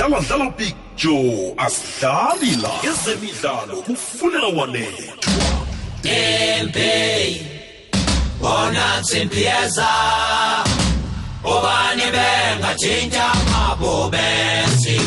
sidlala dlala big joe asidlali la ezemidlalo kufunela wanethwa delbey bona simpliyeza obani bengatshintsha mabo benzi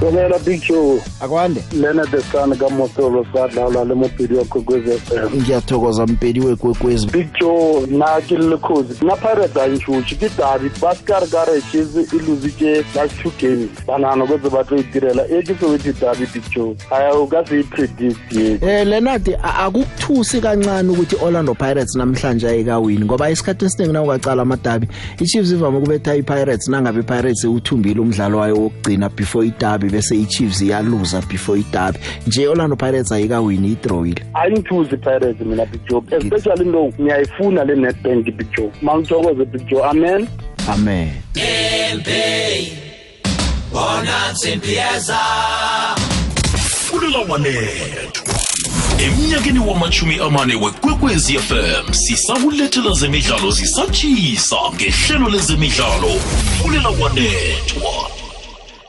Tumela Big Joe. Akwande. Lena the son ka Motolo sadlala le mopedi wa Kwekwezi FM. Ngiyathokoza mpedi wekwekwezi. Big Joe na ke le khozi. Na Pirates ayishuthi ke Davi Pascal Garages iluzike last two games. Banana kweze batho itirela ekisowethi Davi Big Joe. Haya ukaze ipredict yet. Eh Leonard akukuthusi kancane ukuthi Orlando Pirates namhlanje ayikawini ngoba isikhathi esiningi na ukacala amadabi. iChiefs ivame ukubetha iPirates nangabe iPirates uthumbile umdlalo wayo wokugcina before iDabi iderby bese iChiefs iyaluza before iderby nje Orlando Pirates ayikawini idrawile ayingithuzi Pirates mina Big Job especially no ngiyayifuna le Nedbank Big Job mangithokoze Big Job amen amen Tempe bona simpieza kulula wanethu emnyakeni wamachumi amane wekwekwezi fm sisakulethela zemidlalo zisatshisa ngehlelo lezemidlalo kulela wanethwa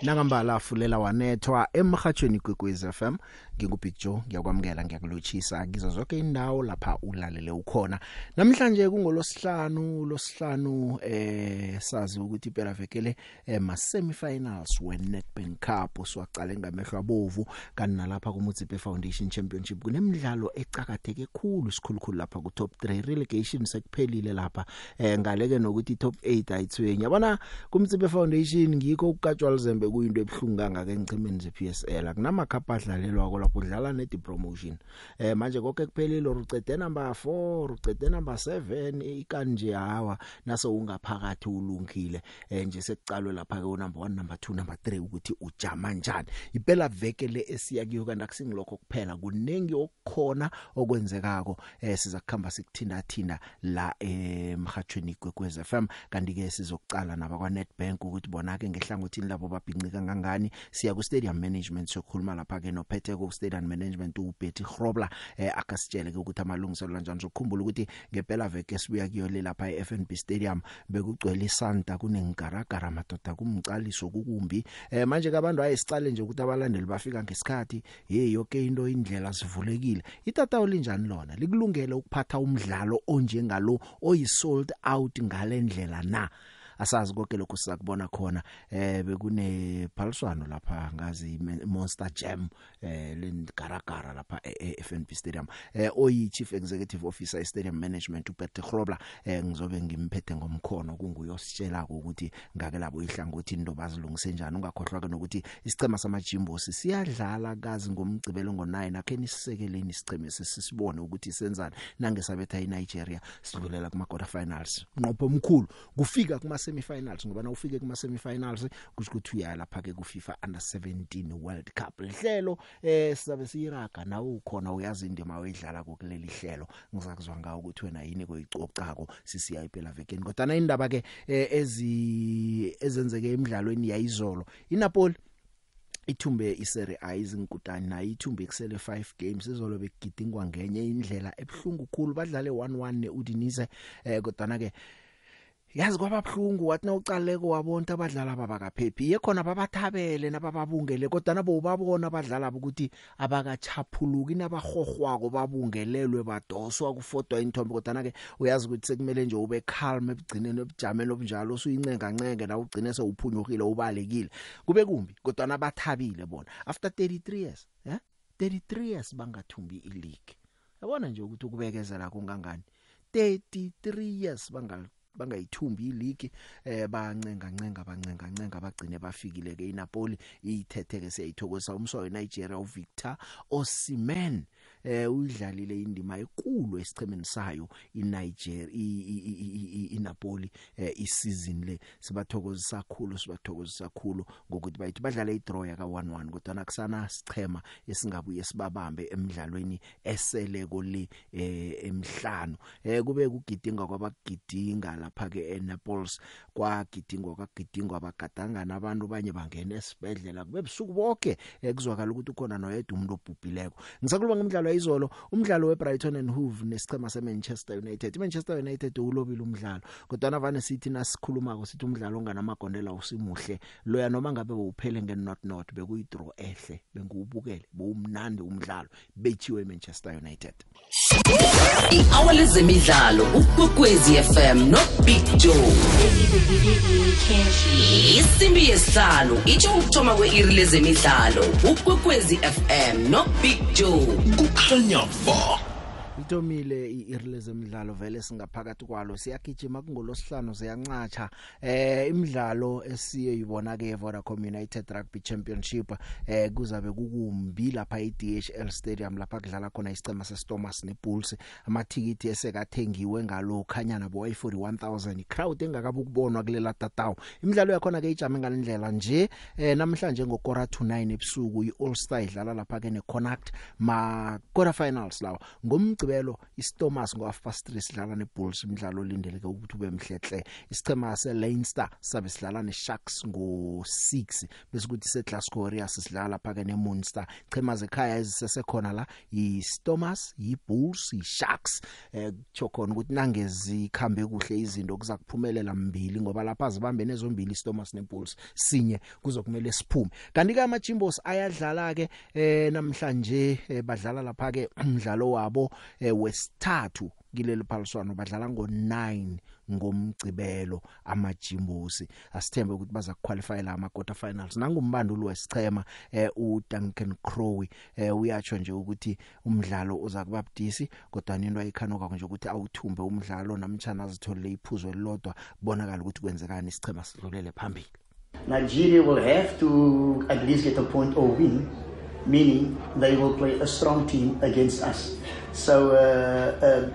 nangambala fulela wanethwa emhathweni kwekwezi FM ngikubig joe ngiyakwamukela ngiyakulochisa ngizo zonke indawo lapha ulalele ukhona namhlanje kungolosihlanu losihlanu eh sazi ukuthi phela vekele eh, ma semi-finals we Nedbank Cup siwaqale ngamehlo abovu kanti nalapha ku Mutsipe Foundation Championship kunemidlalo ecakatheke kakhulu sikhulukhulu lapha ku top 3 relegation sekuphelile lapha eh ngaleke nokuthi top 8 ayithwenye yabona ku Mutsipe Foundation ngikho ukukatshwa lizembe kuyinto ebhlungu kangaka enqimeni ze PSL akunamakhapha adlalelwa lapho udlala ne promotion eh manje konke kuphelile urucede number 4 urucede number 7 eh, ikanje hawa naso ungaphakathi ulungile eh nje sekucalwe lapha ke number 1 number 2 number 3 ukuthi ujama kanjani impela veke le esiya kuyo kanti akusingilokho kuphela kunengi okukhona okwenzekako eh siza kukhamba sikuthinda thina la eh, emhathweni kwekwez FM kanti ke sizokucala naba kwa Nedbank ukuthi bonake ngehlangothini labo babhinqika kangangani siya ku stadium management sokhuluma lapha ke nophethe ku stadium management uBetty Grobler eh, akasitshele ukuthi amalungiselelo kanjani ukukhumbula ukuthi ngempela veke sibuya kuyole lapha eFNB Stadium bekugcwele isanta kunengigaragara madoda kumcaliso kukumbi eh, manje ke abantu ayesicale nje ukuthi abalandeli bafika ngesikhathi hey yonke into indlela sivulekile itatawu linjani lona likulungele ukuphatha umdlalo onjengalo oyisold out ngalendlela na asazi konke lokhu sizakubona khona eh bekune phaliswano lapha ngazi Monster Jam eh lengaragara lapha eFNB e, Stadium eh oyi Chief Executive Officer Stadium Management uBert Grobler eh ngizobe ngimphethe ngomkhono kunguyo sitshela ukuthi ngake labo ihlangothini lobazilungise njani ungakhohlwa ke nokuthi isicema samajimbo siyadlala kazi ngomgcibelo ngo9 akeni sisekeleni isicema sisibone ukuthi senzani nangesabetha iNigeria sidlulela kuma quarter finals nqopho omkhulu kufika kuma semifinals ngoba nawufike kuma semifinals kusho ukuthi uyalapha ke ku FIFA under 17 World Cup lihlelo eh sizabe siyiraga nawe ukhona uyazi indima oyidlala kokuleli hlelo ngizakuzwa ngawo ukuthi wena yini koyicocako sisiyayiphela vekeni kodwa na indaba ke eh, ezi ezenzeke emidlalweni yayizolo iNapoli ithumbe iSerie A izinkutani nayo ithumbe kusele 5 games izolo begidingwa ngenye indlela ebhlungu kukhulu badlale 1-1 neUdinese eh kodwa na ke yazi kwababhlungu wathi nawucaleko wabonta abadlali ababakaphephi yekhona babathabele nabababungele kodwa nabo ubabona abadlali ukuthi abakachaphuluki nabahogwako babungelelwe badoswa kufotwa inthombe kodwa nake uyazi ukuthi sekumele nje ube calm ebugcineni obujamela obunjalo usuyincenga ncenge la ugcine sewuphunyukile ubalekile kube kumbi kodwa nabathabile bona after 33 years yeah 33 years bangathumbi ileague yabona nje ukuthi ukubekezela kungangani 33 years bangal bangayithumbi iligi eh bancenga ncenga bancenga ncenga bagcine bafikile ke iNapoli iyithetheke siyayithokoza umswa weNigeria uVictor Osimhen eh uyidlalile indima enkulu esichemeni sayo iNigeria iNapoli eh, isizini le sibathokozisa kakhulu sibathokozisa kakhulu ngokuthi bayithi badlale idraw ya ka1-1 kodwa nakusana sichema esingabuye sibabambe emidlalweni eseleko le eh, emhlanu eh kube kugidinga kwabagidinga lapha ke eNaples kwagidingwa kwagidingwa abagadangana abantu abanye bangena esibedlela kube busuku bonke ekuzwakala eh, ukuthi ukhona noyedwa umuntu obhubhileko ngisakuloba ngomdlalo kusukela izolo umdlalo weBrighton and Hove nesichema seManchester United iManchester United ulobile umdlalo kodwa navane sithi nasikhuluma ko sithi umdlalo onganamagondela usimuhle loya noma ngabe bowuphele ngenot not bekuyidraw ehle bengiwubukele bowumnandi umdlalo bethiwe eManchester United iawale zemidlalo ukugwezi FM no Big Joe isimbi yesihlalo itsho ukuthoma kweiri lezemidlalo ukugwezi FM no Big Joe Xenia Fox. litomile iiri lezemidlalo vele singaphakathi kwalo siyagijima kungolosihlanu siyancatsha eh imidlalo esiye yibona ke Vodacom United Rugby Championship eh kuzabe kukumbi lapha eDHL Stadium lapha kudlala khona isicema seStormers neBulls amathikiti esekathengiwe ngalo khanya nabo ay41000 crowd engakabukubonwa kulela tatawu imidlalo yakhona ke ijama ngalendlela nje eh namhlanje ngokora 29 ebusuku iAll Star idlala lapha ke neConnect ma quarter finals lawa ngomgcibelo umzekelo isThomas ngo-half past 3 sidlala neBulls umdlalo olindeleke ukuthi ube mhlehle isichema seLeinster sabe sidlala neSharks ngo6 bese kuthi seGlasgow Warriors sidlala phakathi neMunster chema zekhaya ezisesekhona la yiStormers yiBulls yiSharks eh chokhona ukuthi nangezikhambe kuhle izinto kuza kuphumelela mbili ngoba lapha zibambene zombili iStormers neBulls sinye kuzokumele siphume kanti ke amachimbos ayadlala ke eh namhlanje eh, badlala lapha ke umdlalo wabo eh, wesithathu kileli phaliswano badlala ngo9 ngomgcibelo amajimbusi asithembe ukuthi baza qualify la ama quarter finals nangumbandulu wesichema eh uDuncan Crowe eh uyacho nje ukuthi umdlalo uza kuba budisi kodwa into ayikhanoka nje ukuthi awuthumbe umdlalo namtchana azithole iphuzo elilodwa kubonakala ukuthi kwenzekani isichema sidlulele phambili Nigeria will have to at least get a point or win meaning they will play a strong team against us. So uh, uh,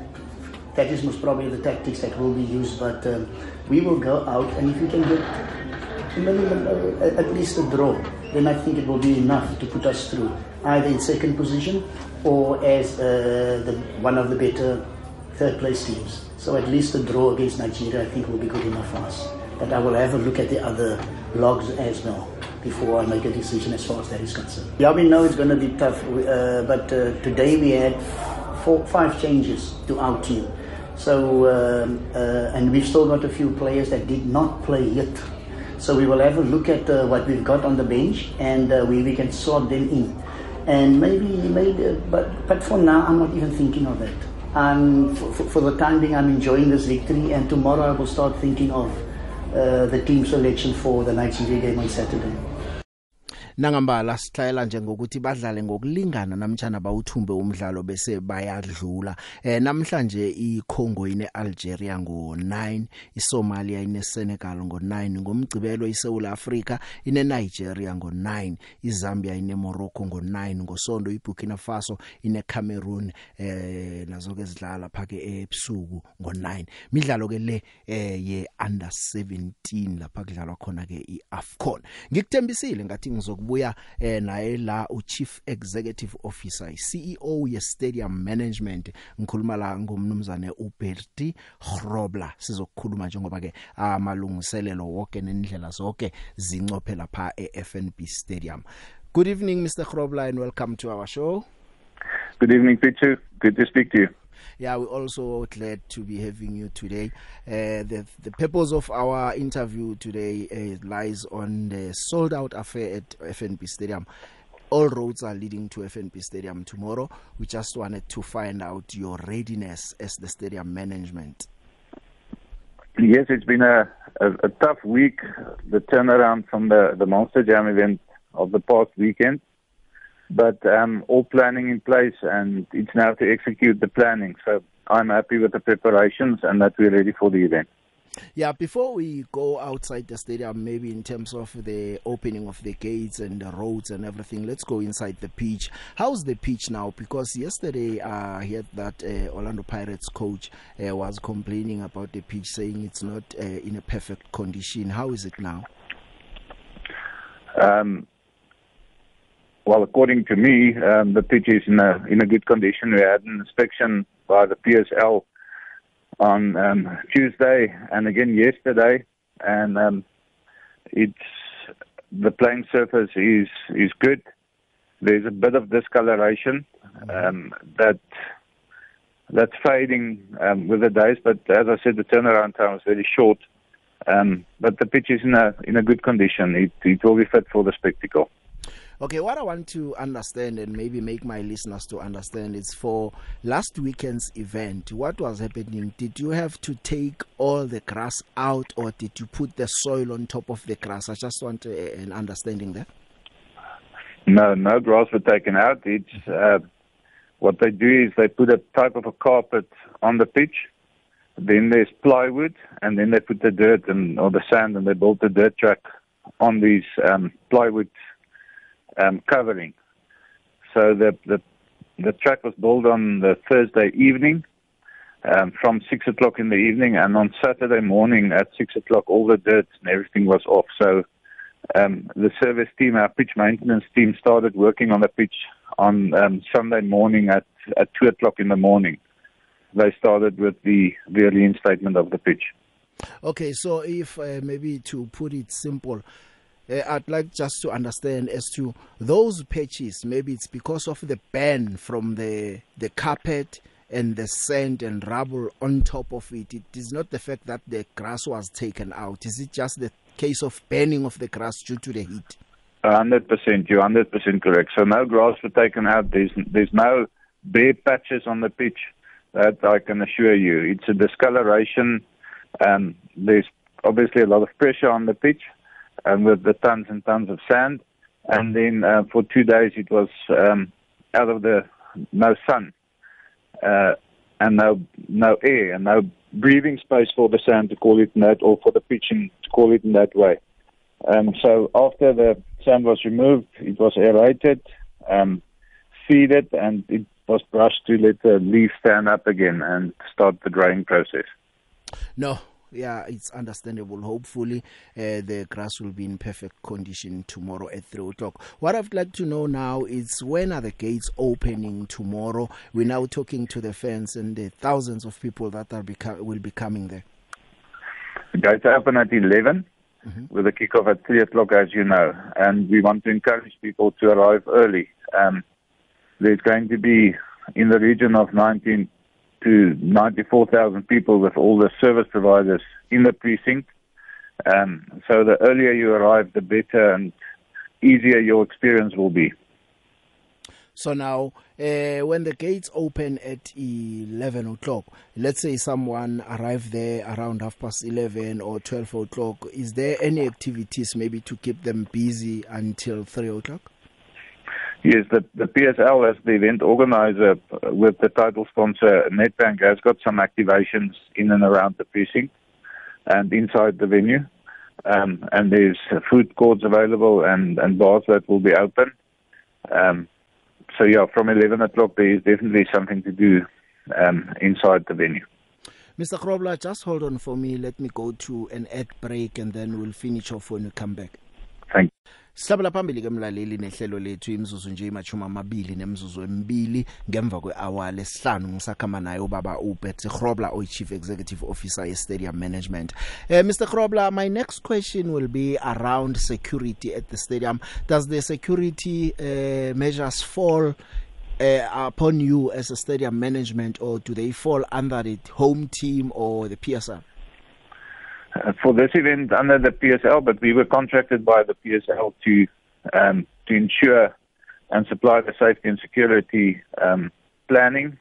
that is most probably the tactics that will be used. But um, we will go out, and if we can get minimum, uh, at least a draw, then I think it will be enough to put us through, either in second position or as uh, the, one of the better third place teams. So at least a draw against Nigeria, I think, will be good enough for us. But I will have a look at the other logs as well. before I make a decision as far as that is concerned. Yeah, we know it's going to be tough, uh, but uh, today we had four, five changes to our team. So, um, uh, and we've still got a few players that did not play yet. So we will have a look at uh, what we've got on the bench and uh, we, we can slot them in. And maybe, maybe, uh, but, but for now, I'm not even thinking of that. I'm, for, for the time being, I'm enjoying this victory, and tomorrow I will start thinking of uh, the team selection for the Nigeria game on Saturday. nangambala sihlayela nje ngokuthi badlale ngokulingana namtjana bawuthumbe umdlalo bese bayadlula eh namhlanje iCongo ine Algeria ngo9 iSomalia ine Senegal ngo9 ngomgcibelo iSouth Africa ine Nigeria ngo9 iZambia ine Morocco ngo9 ngosonto iBurkina Faso ine Cameroon eh nazo ke zidlala phake ebusuku ngo9 midlalo ke le eh ye under 17 lapha kudlalwa khona ke iAfcon ngikuthembisile ngathi ngizoku sizobuya eh, naye la u Chief Executive Officer CEO ye Stadium Management ngikhuluma la ngomnumzane uBerti Grobler sizokukhuluma njengoba ke ah, amalungiselelo wonke nendlela zonke zincophela lapha eFNB Stadium. Good evening Mr. Grobler and welcome to our show. Good evening Peter. Good to speak to you. yeah, we're also glad to be having you today. Uh, the the purpose of our interview today uh, lies on the sold out affair at FNB Stadium. all roads are leading to FNB Stadium tomorrow. We just wanted to find out your readiness as the stadium management. Yes, it's been a, a, a tough week. The turnaround from the, the Monster Jam event of the past weekend but um, all planning in place, and it's now to execute the planning. So I'm happy with the preparations and that we're ready for the event. Yeah, before we go outside the stadium, maybe in terms of the opening of the gates and the roads and everything, let's go inside the pitch. How's the pitch now? Because yesterday uh, I heard that uh, Orlando Pirates coach uh, was complaining about the pitch, saying it's not uh, in a perfect condition. How is it now? Um, Well, according to me, um, the pitch is in a in a good condition. We had an inspection by the PSL on um, Tuesday and again yesterday, and um, it's the playing surface is is good. There's a bit of discoloration um, that that's fading um, with the days, but as I said, the turnaround time is very short. Um, but the pitch is in a in a good condition. It it will be fit for the spectacle. Okay, what I want to understand and maybe make my listeners to understand is for last weekend's event, what was happening? Did you have to take all the grass out or did you put the soil on top of the grass? I just want a, uh, an understanding there. No, no grass were taken out. It's mm-hmm. uh, what they do is they put a type of a carpet on the pitch. Then there's plywood, and then they put the dirt and or the sand, and they built the dirt track on these um, plywood um, covering. So the, the, the track was built on the Thursday evening um, from 6 o'clock in the evening, and on Saturday morning at 6 o'clock, all the dirt and everything was off. So um, the service team, our pitch maintenance team, started working on the pitch on um, Sunday morning at, at 2 o'clock in the morning. They started with the, the reinstatement of the pitch. Okay, so if uh, maybe to put it simple, uh, I'd like just to understand as to those patches maybe it's because of the ban from the the carpet and the sand and rubble on top of it it is not the fact that the grass was taken out is it just the case of burning of the grass due to the heat 100% you're 100% correct so no grass was taken out there's there's no bare patches on the pitch that I can assure you it's a discoloration um there's obviously a lot of pressure on the pitch um, with the tons and tons of sand. And then uh, for two days it was um, out of the no sun uh, and no no air and no breathing space for the sand to call it in that or for the pitching to call it in that way. Um, so after the sand was removed, it was aerated, um, seeded, and it was brushed to let the leaves stand up again and start the drying process. No, yeah it's understandable hopefully uh, the grass will be in perfect condition tomorrow at 3 o'clock what I'd like to know now is when are the gates opening tomorrow we're now talking to the fans and the thousands of people that are become will be coming there the gates open at 11 mm-hmm. with a kickoff at 3 o'clock as you know and we want to encourage people to arrive early um there's going to be in the region of 19 to 94,000 people with all the service providers in the precinct. Um, so the earlier you arrive, the better and easier your experience will be. So now, uh, when the gates open at 11 o'clock, let's say someone arrive there around half past 11 or 12 o'clock, is there any activities maybe to keep them busy until 3 o'clock? Yes, the, the PSL as the event organizer uh, with the title sponsor NetBank has got some activations in and around the precinct and inside the venue. Um, and there's food courts available and, and bars that will be open. Um, so yeah, from 11 o'clock there is definitely something to do um, inside the venue. Mr. Krobler, just hold on for me. Let me go to an ad break and then we'll finish off when we come back. Thank you. Sihlabela phambili ke mlaleli nehlelo lethu imizuzu nje imachuma amabili nemizuzu emibili ngemva kweawale esihlanu ngisakhama naye ubaba uBetsi Grobler oy Chief Executive Officer ye Stadium Management. Eh uh, Mr Grobler my next question will be around security at the stadium. Does the security uh, measures fall uh, upon you as a stadium management or do they fall under the home team or the PSL? Uh, for this event under the PSL, but we were contracted by the PSL to um, to ensure and supply the safety and security um, planning,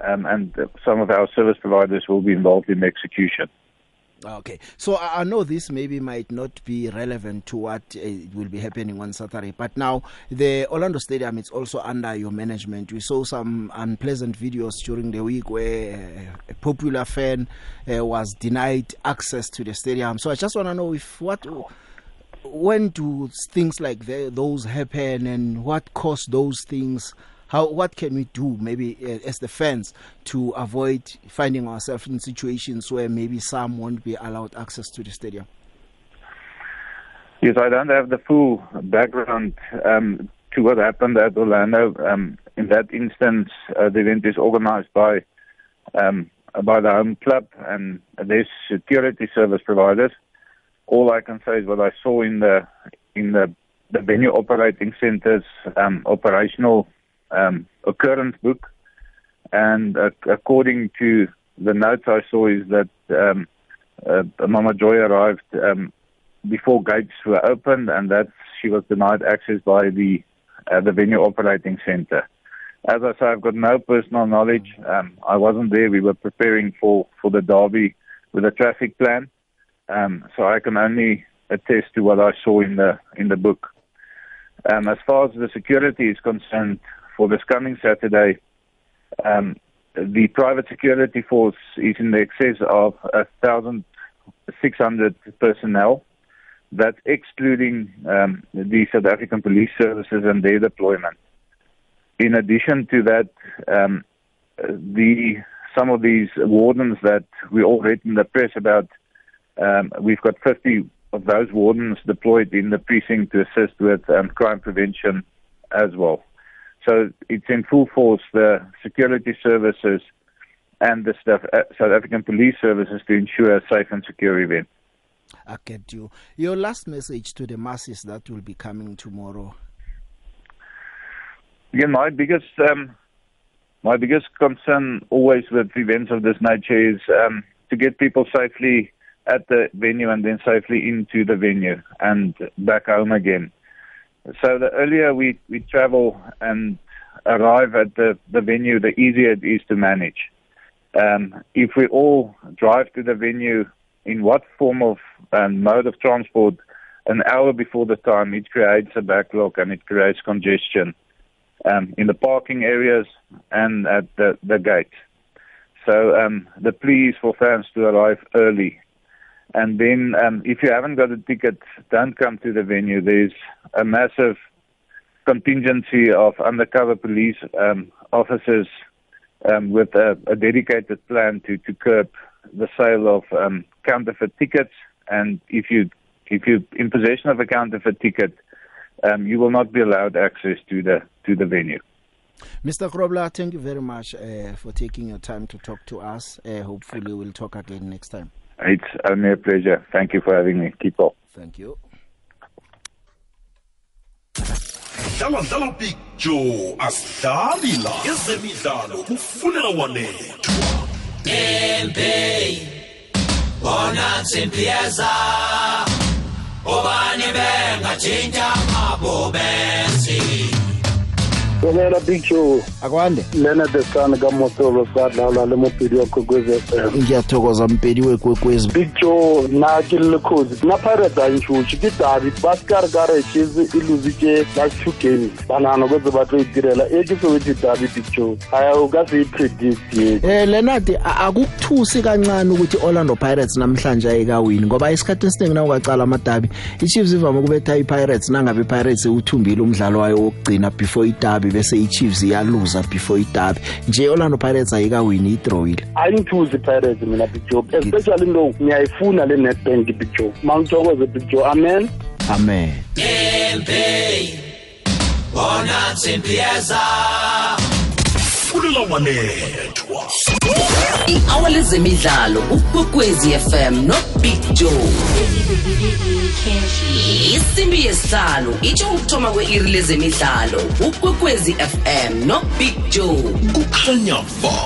um, and some of our service providers will be involved in the execution. Okay. So I, I know this maybe might not be relevant to what uh, will be happening on Saturday, but now the Orlando Stadium is also under your management. We saw some unpleasant videos during the week where eh, a popular fan uh, was denied access to the stadium. So I just want to know if what when do things like the, those happen and what caused those things how what can we do maybe uh, as the fans to avoid finding ourselves in situations where maybe some won't be allowed access to the stadium Yes, I don't have the full background um, to what happened at Orlando. Um, in that instance, uh, the event is organized by um, by the home club and their security service providers. All I can say is what I saw in the in the the venue operating centers um, operational um, occurrence book. And uh, according to the notes I saw, is that um, uh, Mama Joy arrived um, before gates were opened, and that she was denied access by the uh, the venue operating centre. As I say, I've got no personal knowledge. Um, I wasn't there. We were preparing for for the derby with a traffic plan, um, so I can only attest to what I saw in the in the book. Um, as far as the security is concerned, for this coming Saturday, um, the private security force is in the excess of 1,600 personnel. That's excluding um, the South African police services and their deployment. In addition to that, um, the some of these wardens that we all read in the press about, um, we've got 50 of those wardens deployed in the precinct to assist with um, crime prevention as well. So it's in full force, the security services and the South, uh, South African police services to ensure a safe and secure event. I get you. Your last message to the masses that will be coming tomorrow. Yeah, my biggest um, my biggest concern always with events of this nature is um, to get people safely at the venue and then safely into the venue and back home again. So the earlier we, we travel and arrive at the, the venue, the easier it is to manage. Um, if we all drive to the venue in what form of um, mode of transport an hour before the time, it creates a backlog and it creates congestion um, in the parking areas and at the, the gate. So um, the plea is for fans to arrive early And then um, if you haven't got a ticket, don't come to the venue. There's a massive contingency of undercover police um, officers um, with a, a dedicated plan to, to curb the sale of um, counterfeit tickets. And if you if you're in possession of a counterfeit ticket, um, you will not be allowed access to the to the venue. Mr. Grobler, thank you very much uh, for taking your time to talk to us. Uh, hopefully, we'll talk again next time. It's only a pleasure. Thank you for having me. Keep up. Thank you. dlalwa dlala big joe asidlali la ezemidlalo kufunela wanethwa dembey bona simpliyeza obani bengatshintsha mabo benzi Tumela Big Show. Akwande. Lena the son ka Motolo sadlala le mopedi wa Kwekwezi FM. Ngiyathokoza mpedi wekwekwezi. Big Show na ke le khozi. Na Pirates ayintshushi ke dabi baskar gare chiz iluzi ke last two games. Banana kwenze batho idirela ethi so ethi dabi Big Show. Haya ukazi predict yethu. Eh Leonard akukuthusi kancane ukuthi Orlando Pirates namhlanje ayikawini ngoba isikhathi esiningi na ukacala amadabi. IChiefs ivame ukubetha iPirates nangabe iPirates uthumbile umdlalo wayo wokugcina before idabi bese iChiefs iyaluza before idabi nje Orlando Pirates ayikawini idrawile ayingithuzi Pirates mina Big Job especially no ngiyayifuna le Nedbank Big Job mangithokoze Big Job amen amen Tempe bona simpiyeza kulelawanethwa i-hour lezemidlalo ukwekwezi fm nobig joe isimbi yesihlanu itsho ukuthoma kwe-iri lezemidlalo ukwekwezi fm nobig joe kukhanya ba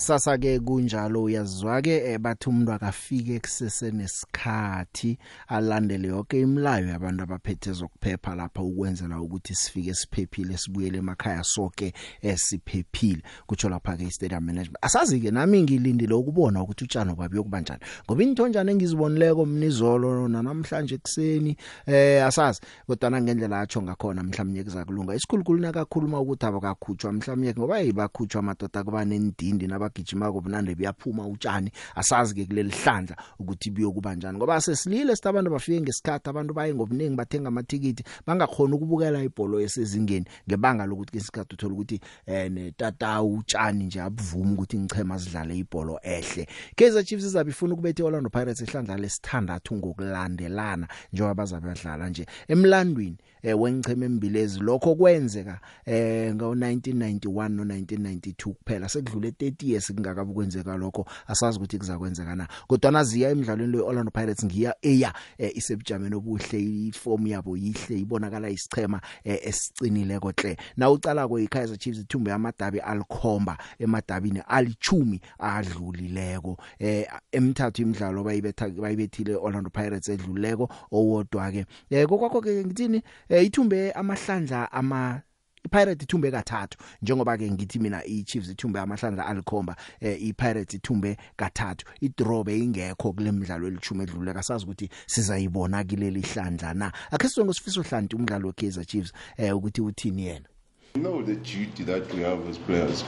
sasa ke kunjalo uyazizwa ke eh, bathumndwa kafike kusese nesikhathi alandele yonke imlayo yabantu abaphethe zokuphepha lapha ukwenzela ukuthi sifike siphephile sibuyele emakhaya sonke esiphephile eh, kutsho lapha ke stadium management asazi ke nami ngilindile ukubona ukuthi utshano kwabi yokubanjani ngoba inthonjana engizibonileko mnizolo namhlanje ekseni eh asazi kodwa nangendlela atsho ngakhona mhlawumnye kuzakulunga isikhulukhulu nakakhuluma ukuthi abakhutshwa mhlawumnye ngoba yibakhutshwa madoda kuba nendindi naba bagijima kubunande buyaphuma utshani asazi ke kuleli hlandla ukuthi biyokuba njani ngoba sesilile sitabantu bafike ngesikhathi abantu baye ngobuningi bathenga amathikiti bangakhona ukubukela ibhola esezingeni ngebanga lokuthi isikhathi uthola ukuthi eh netata utshani nje abuvuma ukuthi ngichema sidlale ibhola ehle Kaizer Chiefs izabe ifuna ukubethe Orlando Pirates ehlandla lesithandathu ngokulandelana njengoba bazabe badlala nje emlandweni eh, wengicheme embilezi lokho kwenzeka eh ngo1991 no1992 kuphela sekudlule 30 years kungakabu kwenzeka lokho asazi ukuthi kuzakwenzeka na kodwa naziya emidlalweni lo Orlando Pirates ngiya eya eh, isebujameni obuhle iform yabo yihle ibonakala isichema eh, esicinile kohle na ucala kwe Kaizer Chiefs ithumbe amadabi alikhomba emadabini alichumi adlulileko eh emthathu imidlalo bayibetha bayibethile Orlando Pirates edluleko owodwa ke eh kokwakho ke ngithini eh ithumbe amahlandla ama iPirates ithumbe kathathu njengoba ke ngithi mina iChiefs ithumbe amahlandla alikhomba eh, iPirates ithumbe kathathu idraw beyingekho kulemidlalo elithume edlule kasazi ukuthi sizayibona kuleli hlandla na akhe sizonke sifiso hlanti umdlalo weKaizer Chiefs eh ukuthi uthini yena you know the duty that we have as players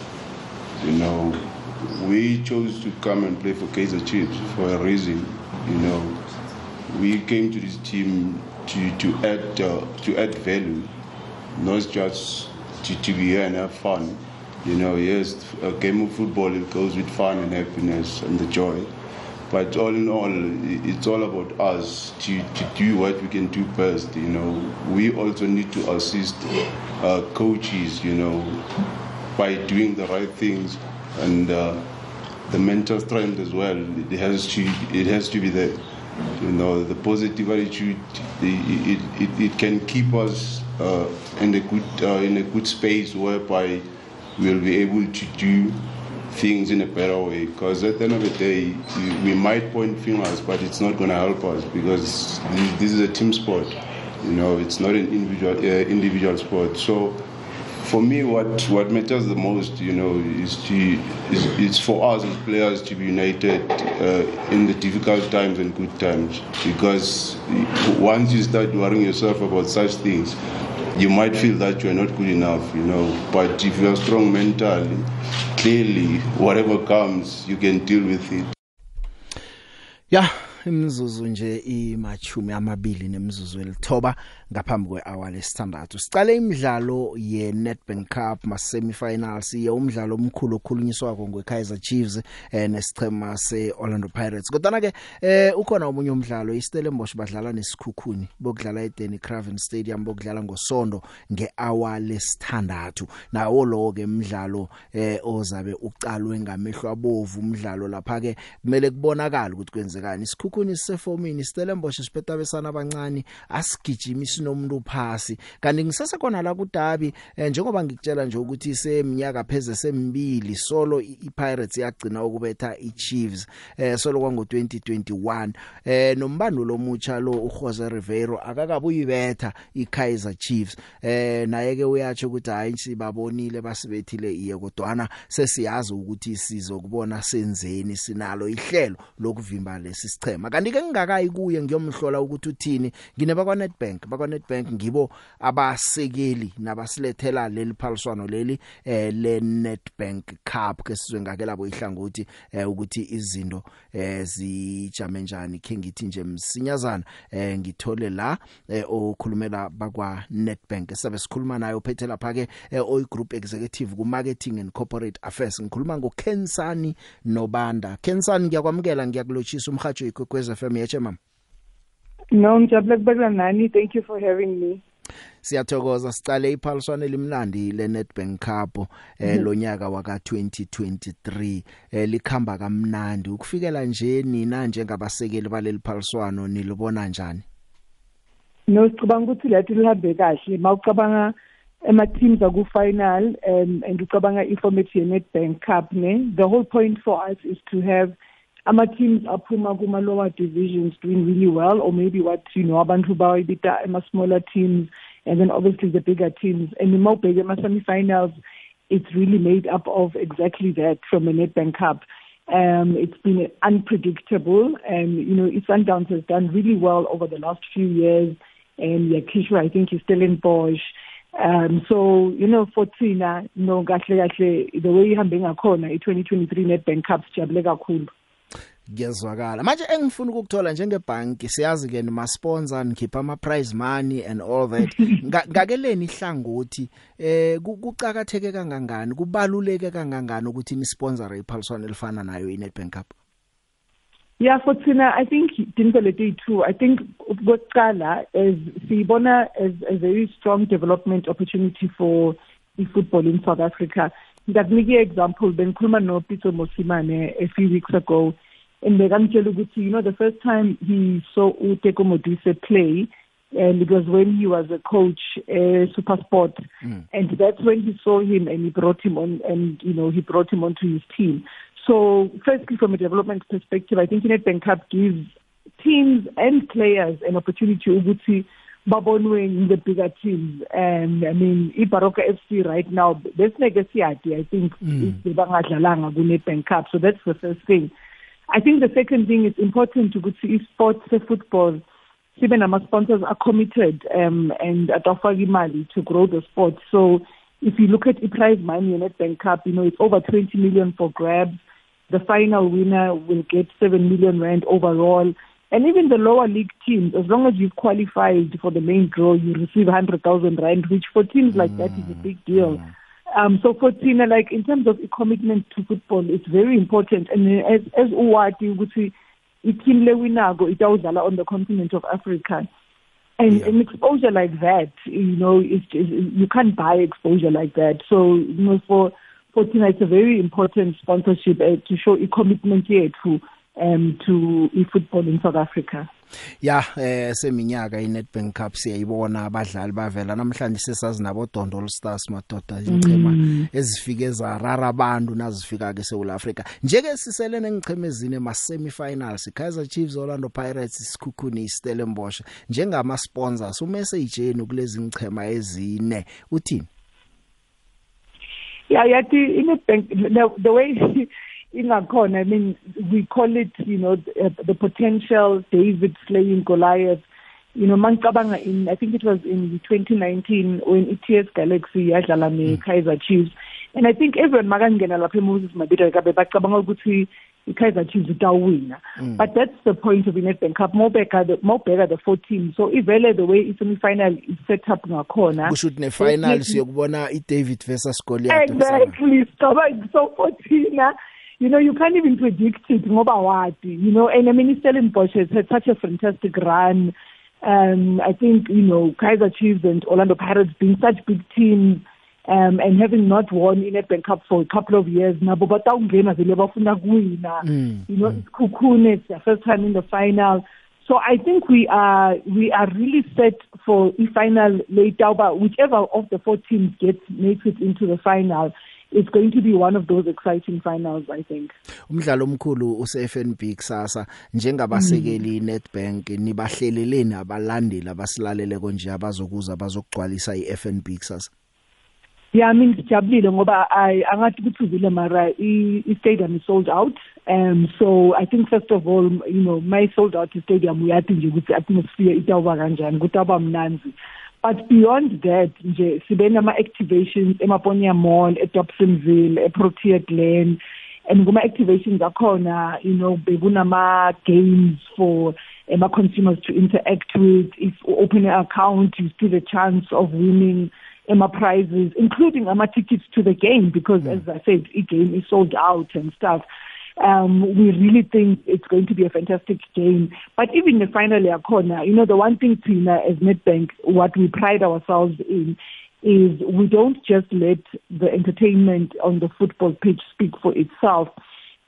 you know we chose to come and play for Kaizer Chiefs for a reason you know we came to this team to, to, add, uh, to add value, not just to, to be here and have fun. You know, yes, a game of football it goes with fun and happiness and the joy. But all in all, it's all about us to, to do what we can do best. You know, we also need to assist uh, coaches. You know, by doing the right things and uh, the mental strength as well. It has to it has to be there. You know, the positive attitude, it, it, it, it can keep us uh, in, a good, uh, in a good space whereby we'll be able to do things in a better way. Because at the end of the day, we might point fingers, but it's not going to help us because this is a team sport. You know, it's not an individual uh, individual sport. So for me, what, what matters the most, you know, is to is, is for us as players to be united uh, in the difficult times and good times. Because once you start worrying yourself about such things, you might feel that you are not good enough, you know. But if you are strong mentally, clearly, whatever comes, you can deal with it. Yeah. imizuzu nje imachumi amabili nemizuzu elithoba ngaphambi kwehour lesithandathu sicale imidlalo ye Nedbank Cup ma semi-finals ye umdlalo omkhulu okhulunyiswako ngeKaizer Chiefs eh, nesichema seOrlando Pirates kodwa ke eh, ukhona omunye umdlalo iStellenbosch badlala nesikhukhuni bokudlala eDenny Craven Stadium bokudlala ngosondo ngehour lesithandathu nawo lo ke umdlalo eh, ozabe uqalwe ngamehlo abovu umdlalo lapha ke kumele kubonakala ukuthi kwenzekani isikhukhuni enkukhuni sisefomini sitelemboshi sipetabesana abancane asigijimi sinomuntu phasi kanti ngisase khona la kudabi eh, njengoba ngikutshela nje ukuthi seminyaka pheze semibili solo iPirates yagcina ukubetha iChiefs eh solo kwango 2021 eh nombandulo omutsha lo uJose Rivero akakabuyibetha iKaizer Chiefs eh naye ke uyatsho ukuthi hayi sibabonile basibethile iye kodwana sesiyazi ukuthi sizokubona senzeni sinalo ihlelo lokuvimba lesi sichema ukugijima kanti ke ngingakayi kuye ngiyomhlola ukuthi uthini ngine bakwa Nedbank bakwa Nedbank ngibo abasekeli nabasilethela leli phaliswano leli eh le Nedbank Cup ke sizwe ngake labo ihlangothi eh ukuthi izinto eh zijame njani ke ngithi nje msinyazana eh ngithole la eh okhulumela bakwa Nedbank sabe sikhuluma naye uphethe lapha ke eh, oy group executive ku marketing and corporate affairs ngikhuluma ngo Kensani Nobanda Kensani ngiyakwamukela ngiyakulochisa umhajo ikho kwekwez FM yetshe mama No ngijabule kubeka nani thank you for having me Siyathokoza sicale iphaliswane limnandi leNetbank Cup eh lonyaka waka 2023 eh likhamba kamnandi ukufikela nje nina njengabasekeli baleli phaliswano nilibona njani No sicabanga ukuthi lati lihambe kahle mawucabanga ema teams aku final um, and ucabanga i format ye Netbank Cup ne the whole point for us is to have ama-teams aphuma kuma-lower divisions doing really well or maybe what you know abantu bawayibita ama-smaller teams and then obviously the bigger teams and uma ubheke ama-semi-finals it's really made up of exactly that from a netbank cup um, it's been unpredictable and you know sundowns has done really well over the last few years and yakishwa i think is still in bosch um so you know for thina no kahle kahle the way ihambe ngakhona i2023 netbank cup sijabule kakhulu kuyezwakala manje engifuna ukukuthola njengebhanki siyazi ke nima sponsor ngikhipha ama prize money and all that ngakeleni ihlangothi eh kucakatheke kangangani kubaluleke kangangani ukuthi ni sponsor iphaliswana elifana nayo iNetbank Cup Yeah for Tina I think Dimpele day too I think ukuqala as siyibona as a very strong development opportunity for football in South Africa. That me example bengikhuluma no Peter Mosimane a few weeks ago and bekamtshela ukuthi you know the first time he saw uTeko Modise play and it was when he was a coach uh, supersport mm. and that's when he saw him and he brought him on and you know he brought him onto his team so firstly from a development perspective i think Nedbank Cup gives teams and players an opportunity ukuthi babonwe in the bigger teams and i mean iBaroka FC right now besine ke siyadi i think mm. bangadlalanga kune bank cup so that's the first thing I think the second thing is important ukuthi isports se-football sibe nama-sponsors are committed um, and adofaka imali to grow the sport so if you look at the prize money in Nedbank Cup, you know, it's over 20 million for grabs. The final winner will get 7 million rand overall. And even the lower league teams, as long as you've qualified for the main draw, you receive 100,000 rand, which for teams like mm. that is a big deal. Mm, yeah. Um, so for Tina, like in terms of a commitment to football, it's very important. And as as Uwati, which i-team lewinago itawudlala on the continent of Africa. And yeah. an exposure like that, you know, it's, it's, you can't buy exposure like that. So, you know, for for Tina, it's a very important sponsorship uh, to show a commitment here to um to eFootball in South Africa. Ya eh seminyaka iNetbank Cup siyayibona abadlali bavela namhlanje sesazinabo Dondol Stars madoda inchema mm. ezifike zarara abantu nazifika ke seSouth Africa njeke siselene ngichemezini ema semi finals Kaizer Chiefs Orlando Pirates Skukhuni Stellenbosch njengama sponsors u message yenu kulezi ngichema ezine uthini Yeah yathi iNetbank the way ingakhona i mean we call it you know the potential david slaying goliath you know mangicabanga in i think it was in 2019 when its galaxy yadlala ne kaizer chiefs and i think everyone makangena lapha eMoses Mabhida kabe bacabanga ukuthi iKaizer Chiefs itawina mm. but that's the point of iNedbank Cup mobeka the mobeka the 14 so ivele the way isemi final is set up ngakhona kushuthi nefinals yokubona iDavid versus Goliath exactly so so 14 you know, you can't even predict it, you know, and I mean, Stellan Bosch has had such a fantastic run. Um, I think, you know, Kaiser Chiefs and Orlando Pirates being such big teams um, and having not won in a bank cup for a couple of years now, but mm. you know, mm. it's cocoon, it's the first time in the final. So I think we are we are really set for the final later, but whichever of the four teams gets makes it into the final. it's going to be one of those exciting finals I think umdlalo omkhulu use FNB kusasa njengabasekeli mm. Nedbank nibahlelele nabalandeli abasilalele konje abazokuza bazokugcwalisa iFNB kusasa Yeah I mean sijabulile ngoba I angathi kuthuzile mara i stadium is sold out um so I think first of all you know my sold out stadium uyathi nje ukuthi atmosphere itawuba kanjani kutaba mnanzi but beyond that nje sibe nama activations emaponya mall eDobsonville eProtea Glen and kuma activations akhona you know bekunama games for ema eh, consumers to interact with if you open an account you still a chance of winning ema prizes including ama tickets to the game because mm. as i said i game is sold out and stuff um, we really think it's going to be a fantastic game. But even the final yakhona, you know, the one thing Tina as Nedbank, what we pride ourselves in is we don't just let the entertainment on the football pitch speak for itself.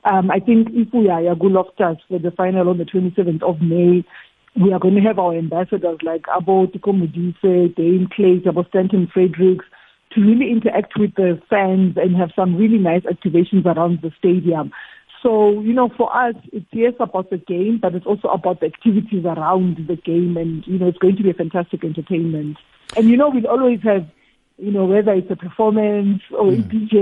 Um, I think if we are Yaguloftas for the final on the 27th of May, we are going to have our ambassadors like Abo Tiko Mudise, Dane Clay, Abo Stanton Fredericks, to really interact with the fans and have some really nice activations around the stadium. So, you know, for us, it's yes about the game, but it's also about the activities around the game. And, you know, it's going to be a fantastic entertainment. And, you know, we'll always have you know whether it's a performance or mm. DJ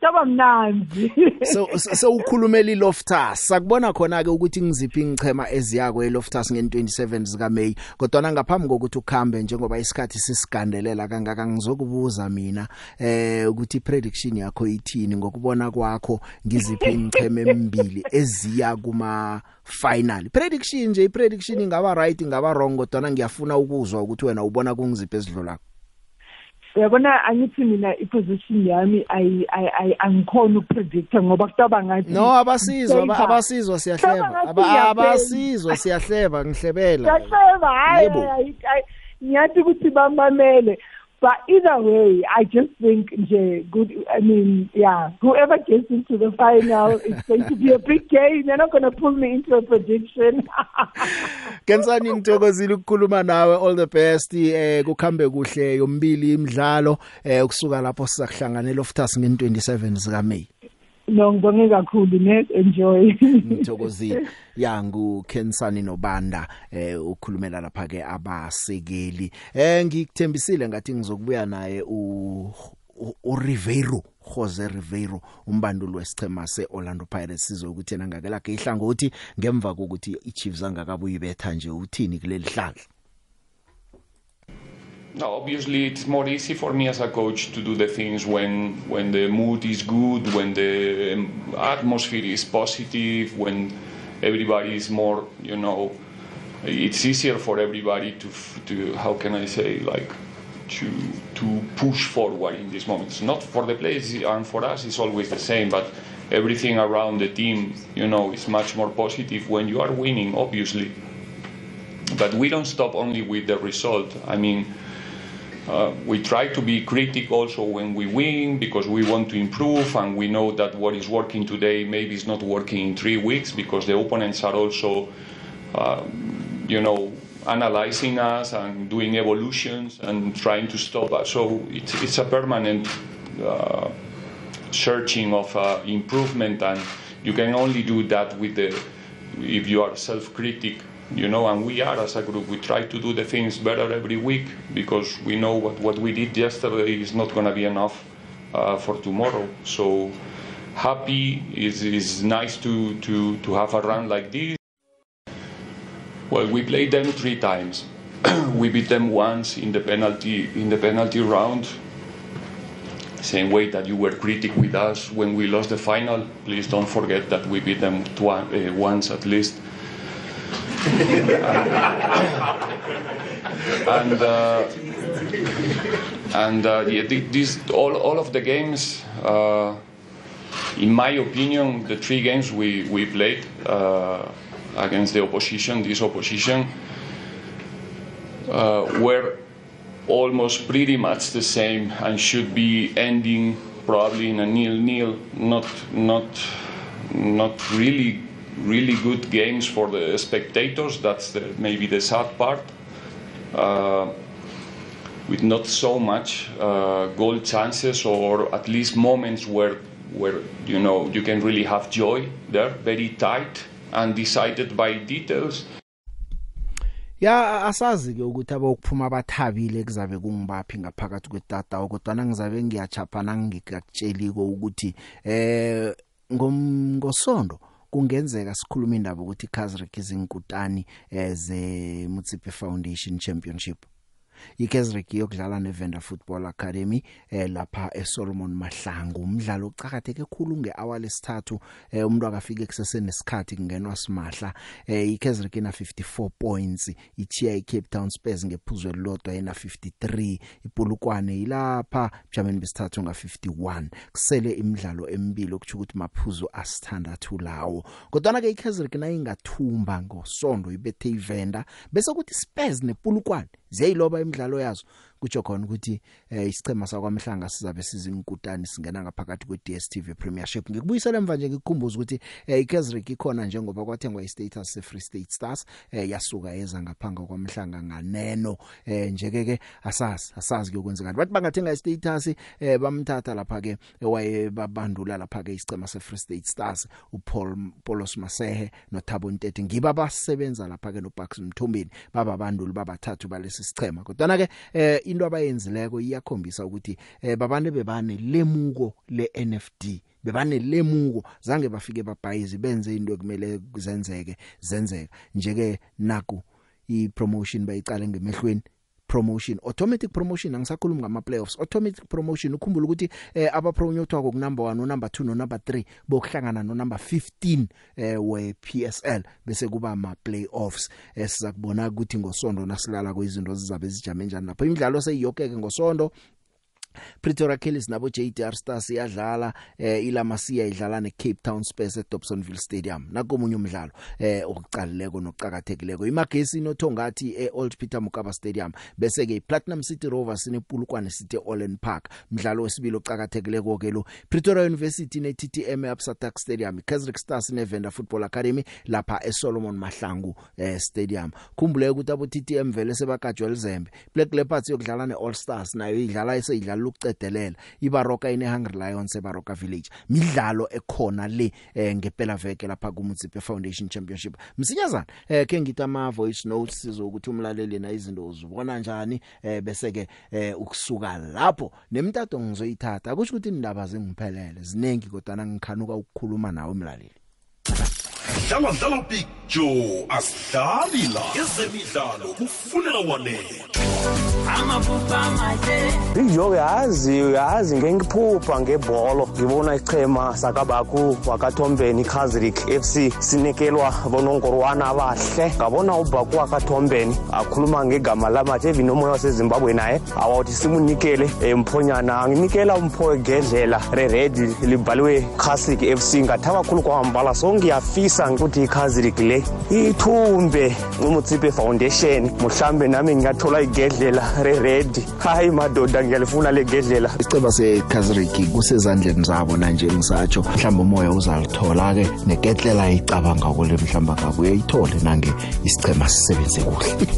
taba mnandi so so ukhulumela iLoftus sakubona khona ke ukuthi ngiziphi ingichema eziyako eLoftus nge27 zika May kodwa na ngaphambi kokuthi ukhambe njengoba isikhathi sisigandelela kangaka ngizokubuza mina eh ukuthi prediction yakho ithini ngokubona kwakho ngiziphi ingichema emibili eziya kuma final prediction nje iprediction ingaba right ingaba wrong kodwa ngiyafuna ukuzwa ukuthi wena ubona kungiziphi ezidlulako uyabona angithi mina i-position yami angikhoni ukupredict-a ngoba kutaba ngathi no abasizwa abasizwa siyahleba abasizwa siyahleba ngihlebela siyahleba hayi ngiyathi ukuthi bamamele But either way, I just think yeah, good. I mean, yeah, whoever gets into the final, it's going to be a big game. They're not going to pull me into a prediction. Kensani ngithokozile ukukhuluma nawe all the best eh kukhambe kuhle yombili imidlalo eh ukusuka lapho sizakuhlanganela oftas ngeni 27 sika May. no ngibonge kakhulu ne enjoy ngithokozile ya ngu Kensani Nobanda eh ukhulumela lapha ke abasekeli eh ngikuthembisile ngathi ngizokubuya naye u uRivero Jose Rivero umbanduli wesichema seOrlando Pirates sizokuthi yena ngakelakhe ihlangothi ngemva kokuthi iChiefs angakabuyi betha nje uthini kuleli hlandla No, obviously it's more easy for me as a coach to do the things when when the mood is good, when the atmosphere is positive, when everybody is more, you know, it's easier for everybody to to how can I say like to to push forward in these moments. Not for the players and for us, it's always the same, but everything around the team, you know, is much more positive when you are winning, obviously. But we don't stop only with the result. I mean Uh, we try to be critical also when we win because we want to improve and we know that what is working today maybe is not working in three weeks because the opponents are also, uh, you know, analyzing us and doing evolutions and trying to stop us. So it's, it's a permanent uh, searching of uh, improvement and you can only do that with the, if you are self-critic you know, and we are as a group. We try to do the things better every week because we know what, what we did yesterday is not going to be enough uh, for tomorrow. So happy is is nice to to to have a run like this. Well, we played them three times. we beat them once in the penalty in the penalty round. Same way that you were critic with us when we lost the final. Please don't forget that we beat them twi- uh, once at least and uh, and uh, yeah, these all all of the games, uh, in my opinion, the three games we we played uh, against the opposition, this opposition, uh, were almost pretty much the same and should be ending probably in a nil nil, not not not really really good games for the spectators. That's the, maybe the sad part. Uh, with not so much uh, goal chances or at least moments where where you know you can really have joy there very tight and decided by details ya asazi ke ukuthi abokuphuma abathabile kuzabe kungibaphi ngaphakathi kwetata kodwa nangizabe ngiyachapha nangingikutsheliko ukuthi eh ngomngosondo kungenzeka sikhuluma indaba ukuthi Kazrick izinkutani eh, ze Mutsipe Foundation Championship iKaizer iyokudlala neVenda Football Academy eh lapha eSolomon Mahlangu umdlalo ucakatheke kakhulu ngehour lesithathu eh umuntu akafike kusese nesikhathi kungenwa simahla eh iKaizer ina 54 points ichiya iCape Town Spurs ngephuzu elilodwa ina 53 iPulukwane ilapha German besithathu nga 51 kusele imidlalo emibili okuthi ukuthi maphuzu asithandathu lawo kodwa ke iKaizer ina ingathumba ngosondo ibethe iVenda bese kuthi Spurs nePulukwane ziyayiloba imidlalo yazo kutsho khona ukuthi eh, isichema sakwamhlanga sizabe sizinkutani singena ngaphakathi kwe DStv Premiership ngikubuyisela emva nje ngikukhumbuza ukuthi eh, iKaizersburg ikhona njengoba kwathengwa istatus se Free State Stars eh, yasuka eza ngaphanga kwamhlanga nganeno eh, nje ke ke asazi asazi kuyokwenzekani bathi bangathenga istatus eh, bamthatha lapha ke waye babandula lapha ke isichema se Free State Stars uPaul Polos Masehe noThabo Ntete ngiba basebenza lapha ke noBucks Mthumbini baba banduli babathathu balesi sichema kodwa na ke eh, into abayenzileko iyakhombisa ukuthi eh, babane bebane lemuko leNFD bebanelemuko zange bafike babhayizi benze into ekumele kuzenzeke zenzeka nje ke naku ipromotion bayiqale ngemehlweni promotion automatic promotion angisakhulumi ngama playoffs automatic promotion ukhumbula ukuthi eh, aba promoted ku number 1 no number 2 no number 3 bokuhlangana no number 15 eh, we PSL bese kuba ama playoffs esizakubona eh, ukuthi ngosonto nasilala kwezinto zizabe zijame njani lapho imidlalo seyiyokeke ngosonto Pretoria Kellys nabo JDR Stars iyadlala eh ilamasiya idlala neCape Town Spurs eDobsonville Stadium nakomunye umdlalo eh okuqalileko noqhakathekileko imagesi nothongathi eOld Peter Mokaba Stadium bese ke iPlatinum City Rovers nePulukwane City Ollen Park umdlalo wesibili oqhakathekileko ke lo Pretoria University neTTM eAbsatak Stadium iKaizer Stars neVenda Football Academy lapha eSolomon Mahlangu eh Stadium khumbule ukuthi abo TTM vele sebagajwa elizembe Black Leopards yokudlala neAll Stars nayo idlala eseyidlala imidlalo lokucedelela iBaroka ineHungry Lions eBaroka Village midlalo ekhona le eh, ngempela veke lapha kuMutsipe Foundation Championship msinyazana eh, ke ngithi ama voice notes sizokuthi umlaleli na izinto uzibona njani eh, bese ke eh, ukusuka lapho nemtato ngizoyithatha kusho ukuthi indaba zingiphelele zinengi kodwa ngikhanuka ukukhuluma nawe umlaleli dlala dlala big joe asidlali la ezemidlalo kufuna wanethwa big joe uyazi uyazi ngengiphupha ngebholo ngibona ichema sakabakho wakathombeni ikazrik fc sinekelwa bonongorwana abahle ngabona ubhaku wakathombeni akhuluma ngegama lamatshe evinomoya wasezimbabwe naye awawuthi simunikele emphonyana anginikela umpho egedlela reredi libhaliwe casrik fc ngatha kakhulu kwahambala so ngiyafisa ngicabanga ukuthi ikhazi ligi le ithumbe umutsipe foundation mhlambe nami ngingathola igedlela re-red hayi madoda ngiyalifuna le gedlela isiceba sekhaziriki kusezandleni zabo nanje ngisatsho mhlawumbe umoya uzalithola-ke negedlela ayicabanga kule mhlawumbe ngabo uyayithole nange isichema sisebenze kuhle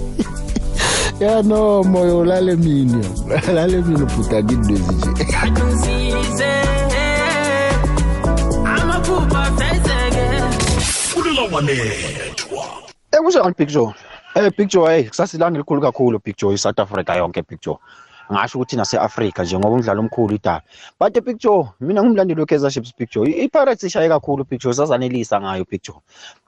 ya no moyo ulale mini ulale mini bhutakini lwezi nje uzawubalethwa ekusho ngani big joe Eh Big Joe kusasilanga elikhulu kakhulu Big Joe iSouth Africa yonke Big Joe. Ngisho ukuthi nase-Africa nje ngoba umdlalo omkhulu idaba. But Big Joe mina ngumlandeli we-Kaizer Chiefs Big Joe. I-Pirates ishaye kakhulu Big Joe sazanelisa ngayo Big Joe.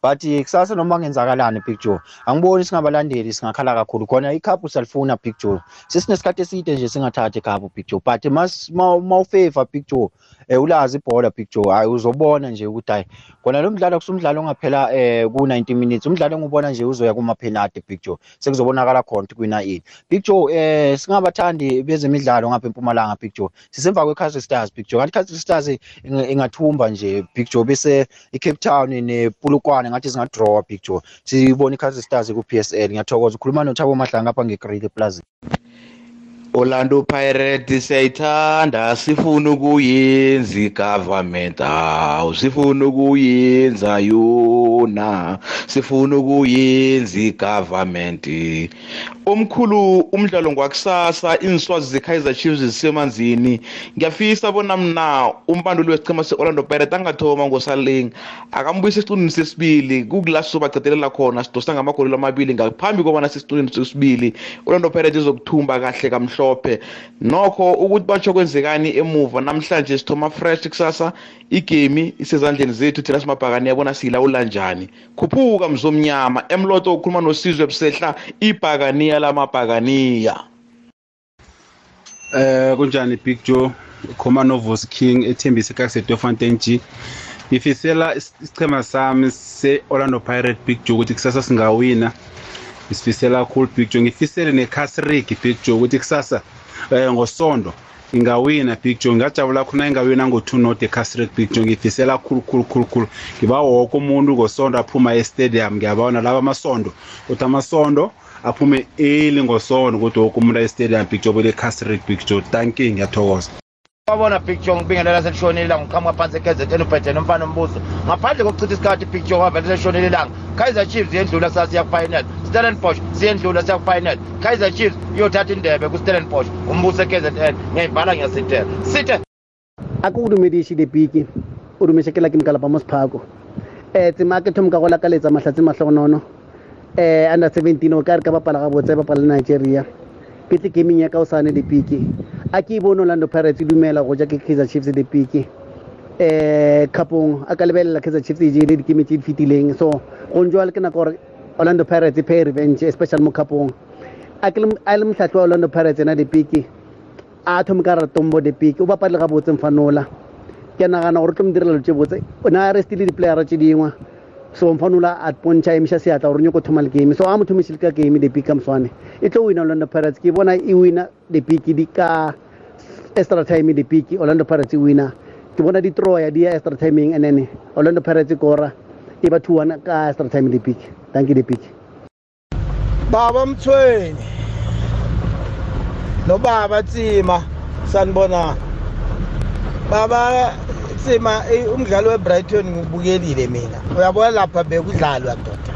But eh, kusasa noma kungenzakalani Big Joe angiboni singabalandeli singakhala kakhulu khona i-cup salifuna Big Joe. Sesinesikhathi eside nje singathatha i-cup Big Joe. But mas mawufavor Big Joe Eh, ulazi ibhola Big Joe hayi uzobona nje ukuthi hayi kona lo mdlalo kusumdlalo ongaphela eh, ku90 minutes umdlalo engubona nje uzoya kuma penalty Big Joe sekuzobonakala khona ukuthi kwina yini Big Joe eh singabathandi bezemidlalo ngapha eMpumalanga Big Joe sisemva kweCastle Stars Big Joe kanti Castle Stars ingathumba nje Big Joe bese iCape Town nePulukwane ngathi singa draw Big Joe sibona iCastle Stars ku PSL ngiyathokoza ukhuluma noThabo Mahlanga lapha ngeGreat Plaza Orlando Pirates siyayithanda sifuna ukuyenza igovernment house sifuna ukuyenza yona sifuna ukuyenza igovernment omkhulu umdlalo ngwakusasa inswazi zeKaizer Chiefs zisemanzini ngiyafisa bona mina umbanduli wesichema seOrlando Pirates angathoma ngosaling akambuyisa esiqundini sesibili kukulaso bacadelela khona sidosa ngamagoli amabili ngaphambi kobana sesiqundini sesibili Orlando Pirates izokuthumba kahle kamhlo amhlophe nokho ukuthi batsho kwenzekani emuva namhlanje sithoma fresh kusasa igemi isezandleni zethu thina simabhakani yabona siyilawula njani khuphuka mzomnyama emloto ukhuluma nosizwe busehla ibhakaniya lamabhakaniya eh kunjani big joe khoma novos king ethembise kakusedofontein g ngifisela isichema sami se-orlando pirate big joe ukuthi kusasa singawina isifisela kakhulu big joe ngifisele ne-cas rig big joe ukuthi kusasa um ngosondo ingawina big joe ngajabula khona ingawina ngo-two not ecasrick big joe ngifisela khulukhulukhulukhulu ngiba woke umuntu ngosondo aphuma estadium ngiyabona laba amasondo ukuthi amasondo aphume eli ngosondo ukuthi woke umuntu aestadium big joe bele-casrick big joe tanking ngiyathokoza wabona picture ngibingele laselishonile la ngiqhamuka phansi ekhezetheni uphethe nomfana umbuzo ngaphandle kokuchitha isikhathi picture wavele selishonile langa kaizer chiefs yendlula sasiya kufinal stellenbosch siyendlula siya kufinal kaizer chiefs iyothatha indebe kustellenbosch umbuso ekzn ngiyayibhala ngiyasitela sithe ako o dumediše dipiki o dumešekela ke mokalapa mo sephako um eh, tsema ke thomo ka go lakaletsa mahlatse matlhogonono um eh, under seventeen o ka re ka bapala gabotse bapala nigeria ke tle gaming ya ka o sane dipiki a eh, e e ke bone orlando pirates e dumela go ja ke kaizer chiefs le pike um kapong a ka lebelela kaizer chiefs e jele dikeme tse di fetileng so gone jale ke nako gore orlando pirates e pay revenge especially mo kapong a le motlhatlhi wa orlando pirates ena depike a thome ka ratombo depike o bapale ga botseng fanola ke nagana gore o tlo mo direla tse botse o ne a restile di-playera tse dingwe so mfanola a pontšha emiša seatla gore nyoko thoma le game so a mo thomešile ka game depike ka moswane e tlo wina orlando pirates ke bona e wina depike di ka extra time the peak Orlando Pirates winner ke bona di-troya di ya extra timing and then Orlando Pirates kora e ba 2-1 ka extra time the peak thank you the peak baba mthweni nobaba tsima sanibona baba tsima eh, umdlalo webrighton ngiwubukelile mina uyabona lapha bekudlalwa doda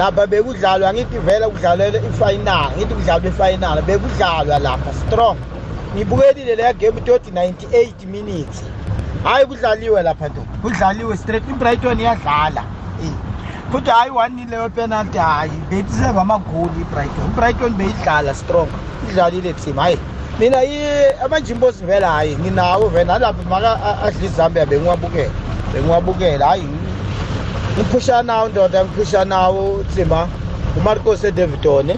lapha bekudlalwa ngithi vele kudlalwe ifinal ngithi kudlalwe ifinal bekudlalwa lapha strong ngibuke leleya game toti 98 minutes hhayi kudlaliwe lapha nto kudlaliwe straight ibrighton iyadlala futhi hhayi one leyo penalty hhayi beyiseva amagoli ibrighton ibrighton beyidlala strong idlalile team hhayi mina amajimbosi vela hhayi nginawo vena alapha maka adla izambia bengiwabukela bengiwabukela hhayi ngiphushanawo ndoda ngiphushanawo tsima umarcos edavidone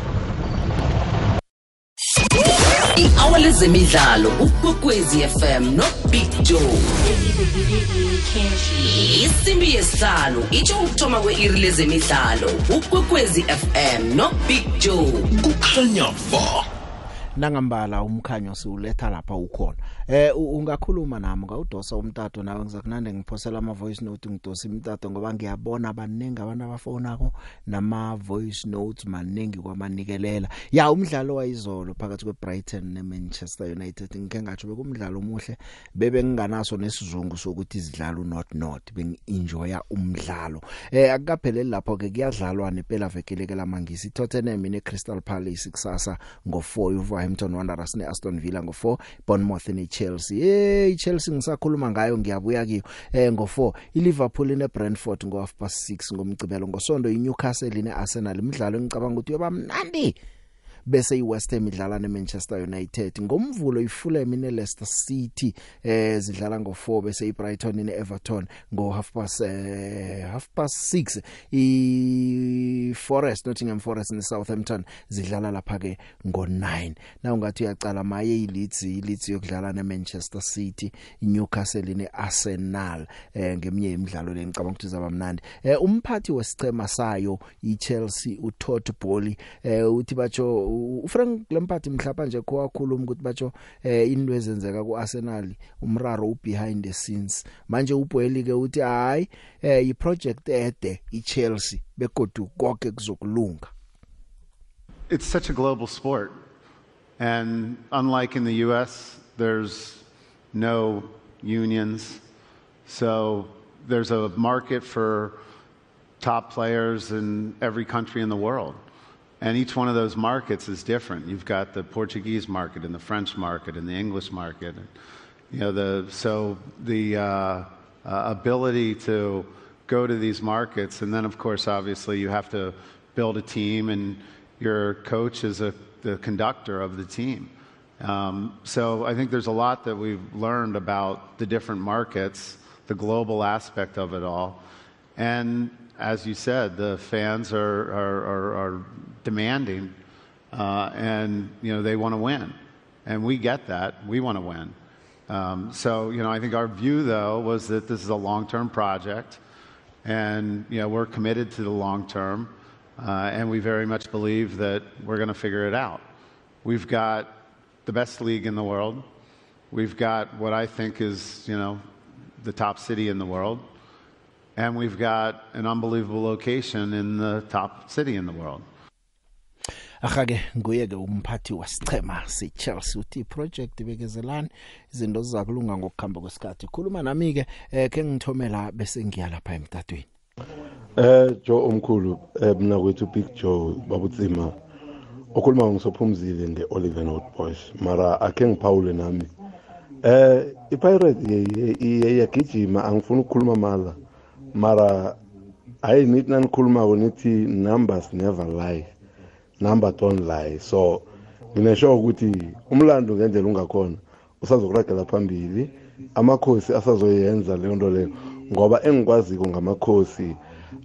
iqhawe lezemidlalo ukwekwezi FM no Big Joe isimbi yesihlalo itsho ukuthoma kweiri lezemidlalo ukwekwezi FM no Big Joe kukhanya ba nangambala umkhanyo siuletha lapha ukhona eh ungakhuluma nami ngawudosa umtato nawe ngizakunande ngiphosela ama voice note ngidosa imtato ngoba ngiyabona banengi abantu abafonako nama voice notes maningi kwamanikelela ya umdlalo wayizolo phakathi kweBrighton neManchester United ngike ngathi bekumdlalo omuhle bebe nginganaso nesizungu sokuthi izidlala uNot Not bengi enjoya umdlalo eh akukapheleli lapho ke kuyadlalwa nepela vekele ke lamangisi Tottenham ne Crystal Palace kusasa ngo4 uva Southampton Wanderers neAston Villa ngo4 Bournemouth neChelsea hey iChelsea ngisakhuluma ngayo ngiyabuya kiyo eh ngo4 iLiverpool neBrentford ngo half past 6 ngomgcibelo ngosonto iNewcastle neArsenal imidlalo engicabanga ukuthi yoba mnandi bese iWest Ham idlala neManchester United ngomvulo iFulham neLeicester City eh zidlala ngo4 bese iBrighton neEverton ngo half past eh, half past 6 iForest Nottingham Forest neSouthampton zidlala lapha ke ngo9 na ungathi uyacala maye iLeeds iLeeds yokudlala neManchester City iNewcastle neArsenal eh ngeminye imidlalo lenicabanga ukuthi zaba mnandi eh umphathi wesicema sayo iChelsea uTodd Bowley eh uthi bacho uFrank Lampard mhlapa nje kwakhuluma ukuthi batho eh into ezenzeka kuArsenal umraro ubehind the scenes manje uBoeli ke uthi hayi eh iproject ede iChelsea begodu konke kuzokulunga It's such a global sport and unlike in the US there's no unions so there's a market for top players in every country in the world And each one of those markets is different. You've got the Portuguese market and the French market and the English market. You know, the, so the uh, uh, ability to go to these markets, and then of course, obviously, you have to build a team, and your coach is a, the conductor of the team. Um, so I think there's a lot that we've learned about the different markets, the global aspect of it all. And as you said, the fans are, are, are, are demanding, uh, and you know they want to win, and we get that. We want to win. Um, so you know, I think our view though was that this is a long-term project, and you know we're committed to the long term, uh, and we very much believe that we're going to figure it out. We've got the best league in the world. We've got what I think is you know the top city in the world. and we've got an unbelievable location in the top city in the world. akhage nguye ke umphathi wasichema siChelsea uthi project ibekezelani izinto zizakulunga ngokukhamba kwesikhathi khuluma nami ke eh, ke ngithomela bese ngiyalapha emtatweni eh jo omkhulu eh, mina kwethu big joe babutsima okhuluma ngisophumzile nge Oliver Notbush mara ake ngiphawule nami eh ipirate iyagijima angifuni ukukhuluma mala mara hhayi nithi nanikhuluma-ko nithi numbers never lie number don't lie so ngineshow ukuthi umlando ngendlela ungakhona usazokuragela phambili amakhosi asazoyenza leyo nto leyo ngoba engikwaziko ngamakhosi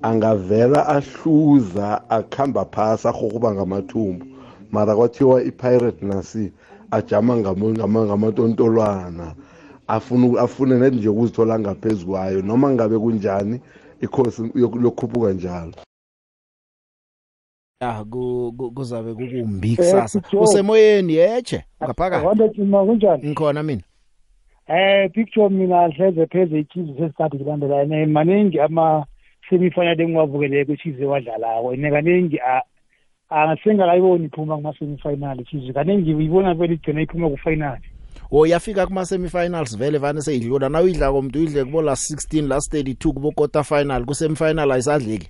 angavela ahluza akuhamba phasi ahokuba ngamathumbu mara kwathiwa i-pirate nasi ajama ngamatontolwana ngama afuna afune nje ukuzithola ngaphezu kwayo noma ngabe kunjani ikhosi yokhuphuka njalo ya kuzabe kukumbi eh, kusasa usemoyeni yeche ngaphakathi wathi kunjani ngikhona mina eh picture mina hleze pheze ichizo sesiqadi kulandelana maningi ama semifinal engiwavukele kuchizo wadlalako ine kaningi angasengakayiboni iphuma kuma semifinal ichizo kaningi uyibona vele igcina iphuma ku final or yafika kuma semifinals vele vane seyidlula na uyidla komuntu uyidle kubo la 16 la 32 kubo quarter final ku semifinal ayisadliki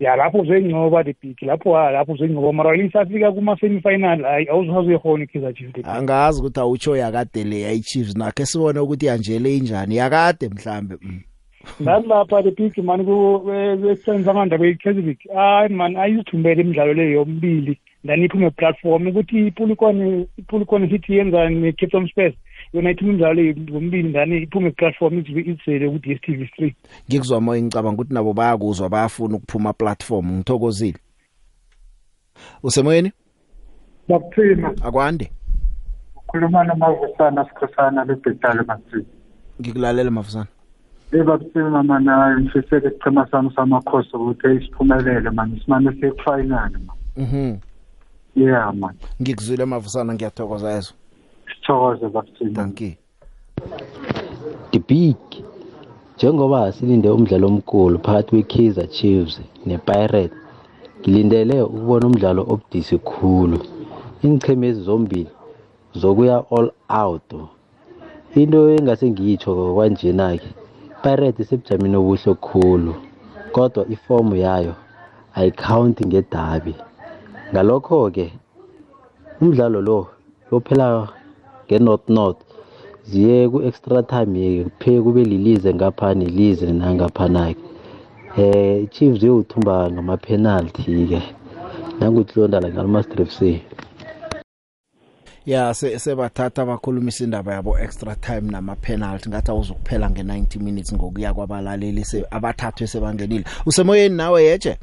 ya lapho uzengcoba the big lapho lapho uzengcoba mara lisafika kuma semifinal hayi awuzazihoni Kaizer Chiefs angazi ukuthi awucho yakade le yayi Chiefs nakhe sibone ukuthi yanjele injani yakade mhlambe mm. nalapha the big man ku besenza manje kwi Kaizer Chiefs hayi man ayizithumbele imidlalo le yomibili then iphume platform ukuthi ipulikwane ipulikwane hithi yenzani Cape Town Spurs yona ithume imidlalo ngombili then iphume platform itsele ku DStv 3 ngikuzwa moya ngicabanga ukuthi nabo bayakuzwa bayafuna ukuphuma platform ngithokozile usemoyeni bakuphima akwande ukhuluma nomavusana sikhosana lebhetale bakuphima ngikulalela mavusana ebakuthima mana ngifiseke isichema sami samakhosi ukuthi isiphumelele manje simane siyefinali ma mhm yeah man ngikuzwile amavusana ngiyathokoza yezo sithokoze bakuthini thank you dibig njengoba silinde umdlalo omkhulu phakathi kwe-kaizer chiefs nepirate ngilindele ukubona umdlalo obudisi khulu iinchemezi zombili zokuya all out into engase ngiyitsho kwanjena-ke pirate sebujameni obuhle khulu kodwa ifomu yayo ayikhawunti ngedabi Ngalokho-ke umdlalo lo yophela nge-nought nought ziye ku-extra time-ke kuphela kube lilize ngapha nelize nangaphana-ke um eh, i-Chiefs yowuthumba ngama-penalty-ke nangu-Clodagh ngalimastrepsini ya sebathatha bakhulumisa indaba yabo extra time nama penalty ngathi awuzokuphela nge 90 minutes ngokuya kwabalaleli se abathathwe sebangenile usemoyeni nawe yeje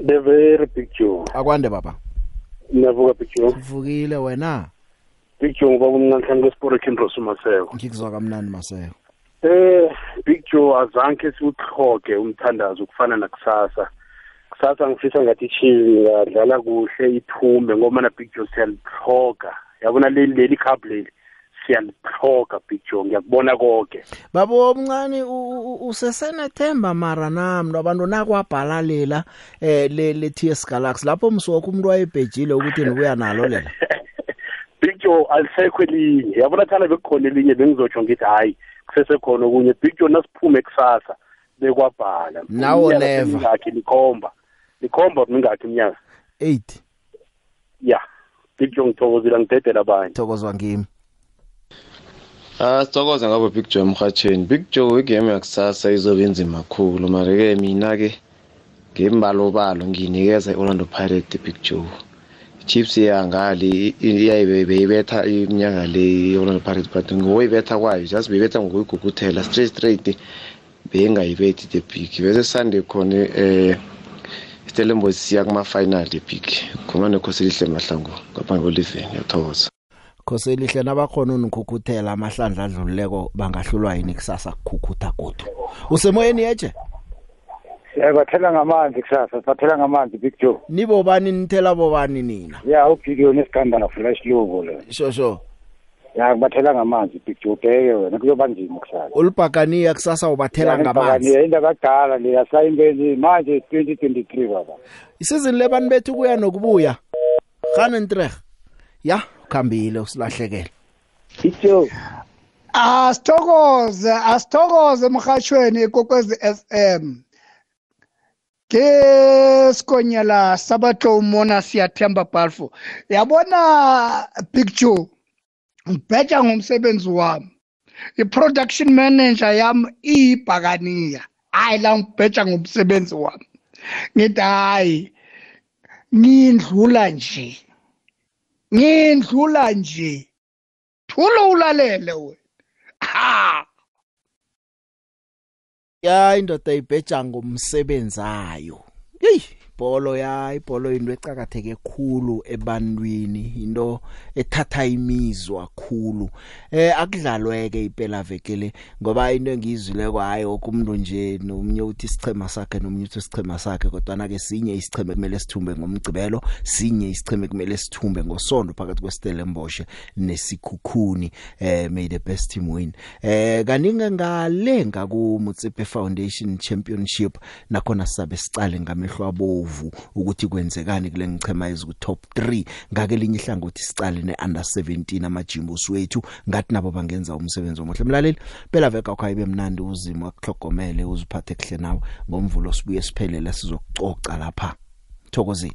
the very big joe akwande baba ngiyavuka big joe uvukile wena big joe ngoba umnanhlanhla kwesport endrosu maseko ngikuzwa kamnandi maseko eh big joe azange siuthloge umthandazo ukufana nakusasa kusasa ngifisa ngathi chizi ngadlala kuhle iphume ngoba na big joe siyalithloga yabona leli leli cup leli siyaliphloga bijo ngiyakubona konke babo omncane usesenethemba mara namntu abantu nakwabhalalela eh le, le TS Galaxy lapho msoko umuntu wayebhejile ukuthi nikuya nalo lela bijo alisekho elinye yabona thana bekukhona elinye bengizotsho ngithi hayi kusesekhona okunye bijo nasiphume kusasa bekwabhala nawo never ngakhe likhomba likhomba mingakhi iminyaka 8 yeah bijo ngithokozile ngidedela abanye thokozwa ngimi Ah sithokoza ngabo Big Joe emhathweni. Big Joe igame yakusasa izobe inzima kakhulu mara ke mina ke ngembalobalo nginikeza iOrlando Pirates Big Joe. Chiefs yangali iyayibetha iminyaka le iOrlando Pirates but ngoyibetha kwayo just beyibetha ngokuyiguguthela straight straight bengayibethi the big bese Sunday khona eh Stellenbosch siya kuma final the big khona nekhosilihle mahlangu ngaphambi kweliveni yathokoza Khose lihle nabakhona unikukhuthela amahlandla adluleko bangahlulwa yini kusasa kukhukhutha kudu. Usemoyeni yeje? Siyabathela eh, ngamanzi kusasa, sibathela ngamanzi Big Joe. Nibo bani nithela bobani nina? Yeah, uBigio nesikandana flash lobo le. Sho sho. Ya kubathela ngamanzi Big Joe beke wena kuyoba nzima kusasa. Ulibhakaniya kusasa ubathela ngamanzi. Ya indaba kudala le yasayimbenzi manje 2023 baba. Isizini lebani bethu kuya nokubuya. Ganentreg. ya ukhambile usilahlekela ijo asithokoze asithokoze emhashweni kokwezi FM ke sikonyela sabatlo umona siyathemba balfo yabona picture ngibhetha ngomsebenzi wami i-production manager yami iyibhakaniya hayi la ngibhetha ngomsebenzi wami ngithi hayi ngindlula nje ngindlula nje thulo ulalele wena ha ya indoda ibheja ngomsebenzayo yeyi ibholo ya ibholo into ecakatheke kakhulu ebantwini into ethatha imizwa kakhulu eh akudlalweke iphela vekele ngoba into engizwileko hayi okumuntu nje nomnye uthi isichema sakhe nomnye uthi isichema sakhe kodwa na ke sinye isicheme kumele sithume ngomgcibelo sinye isicheme kumele sithume ngosondo phakathi kwestelembosh nesikhukhuni eh may the best team win eh kaninga ngalenga ku Mutsipe Foundation Championship nakhona sabe sicale ngamehlo abo uvu ukuthi kwenzekani kule ngichema eziku top 3 ngake linye ihlangothi sicale neUnder 17 amajimbosi wethu ngathi nabo bangenza umsebenzi omuhle mlaleli phela veka kwaye bemnandi uzimo akuhlogomele uziphathe kuhle nawe ngomvulo sibuye siphelele sizokucoca lapha thokozini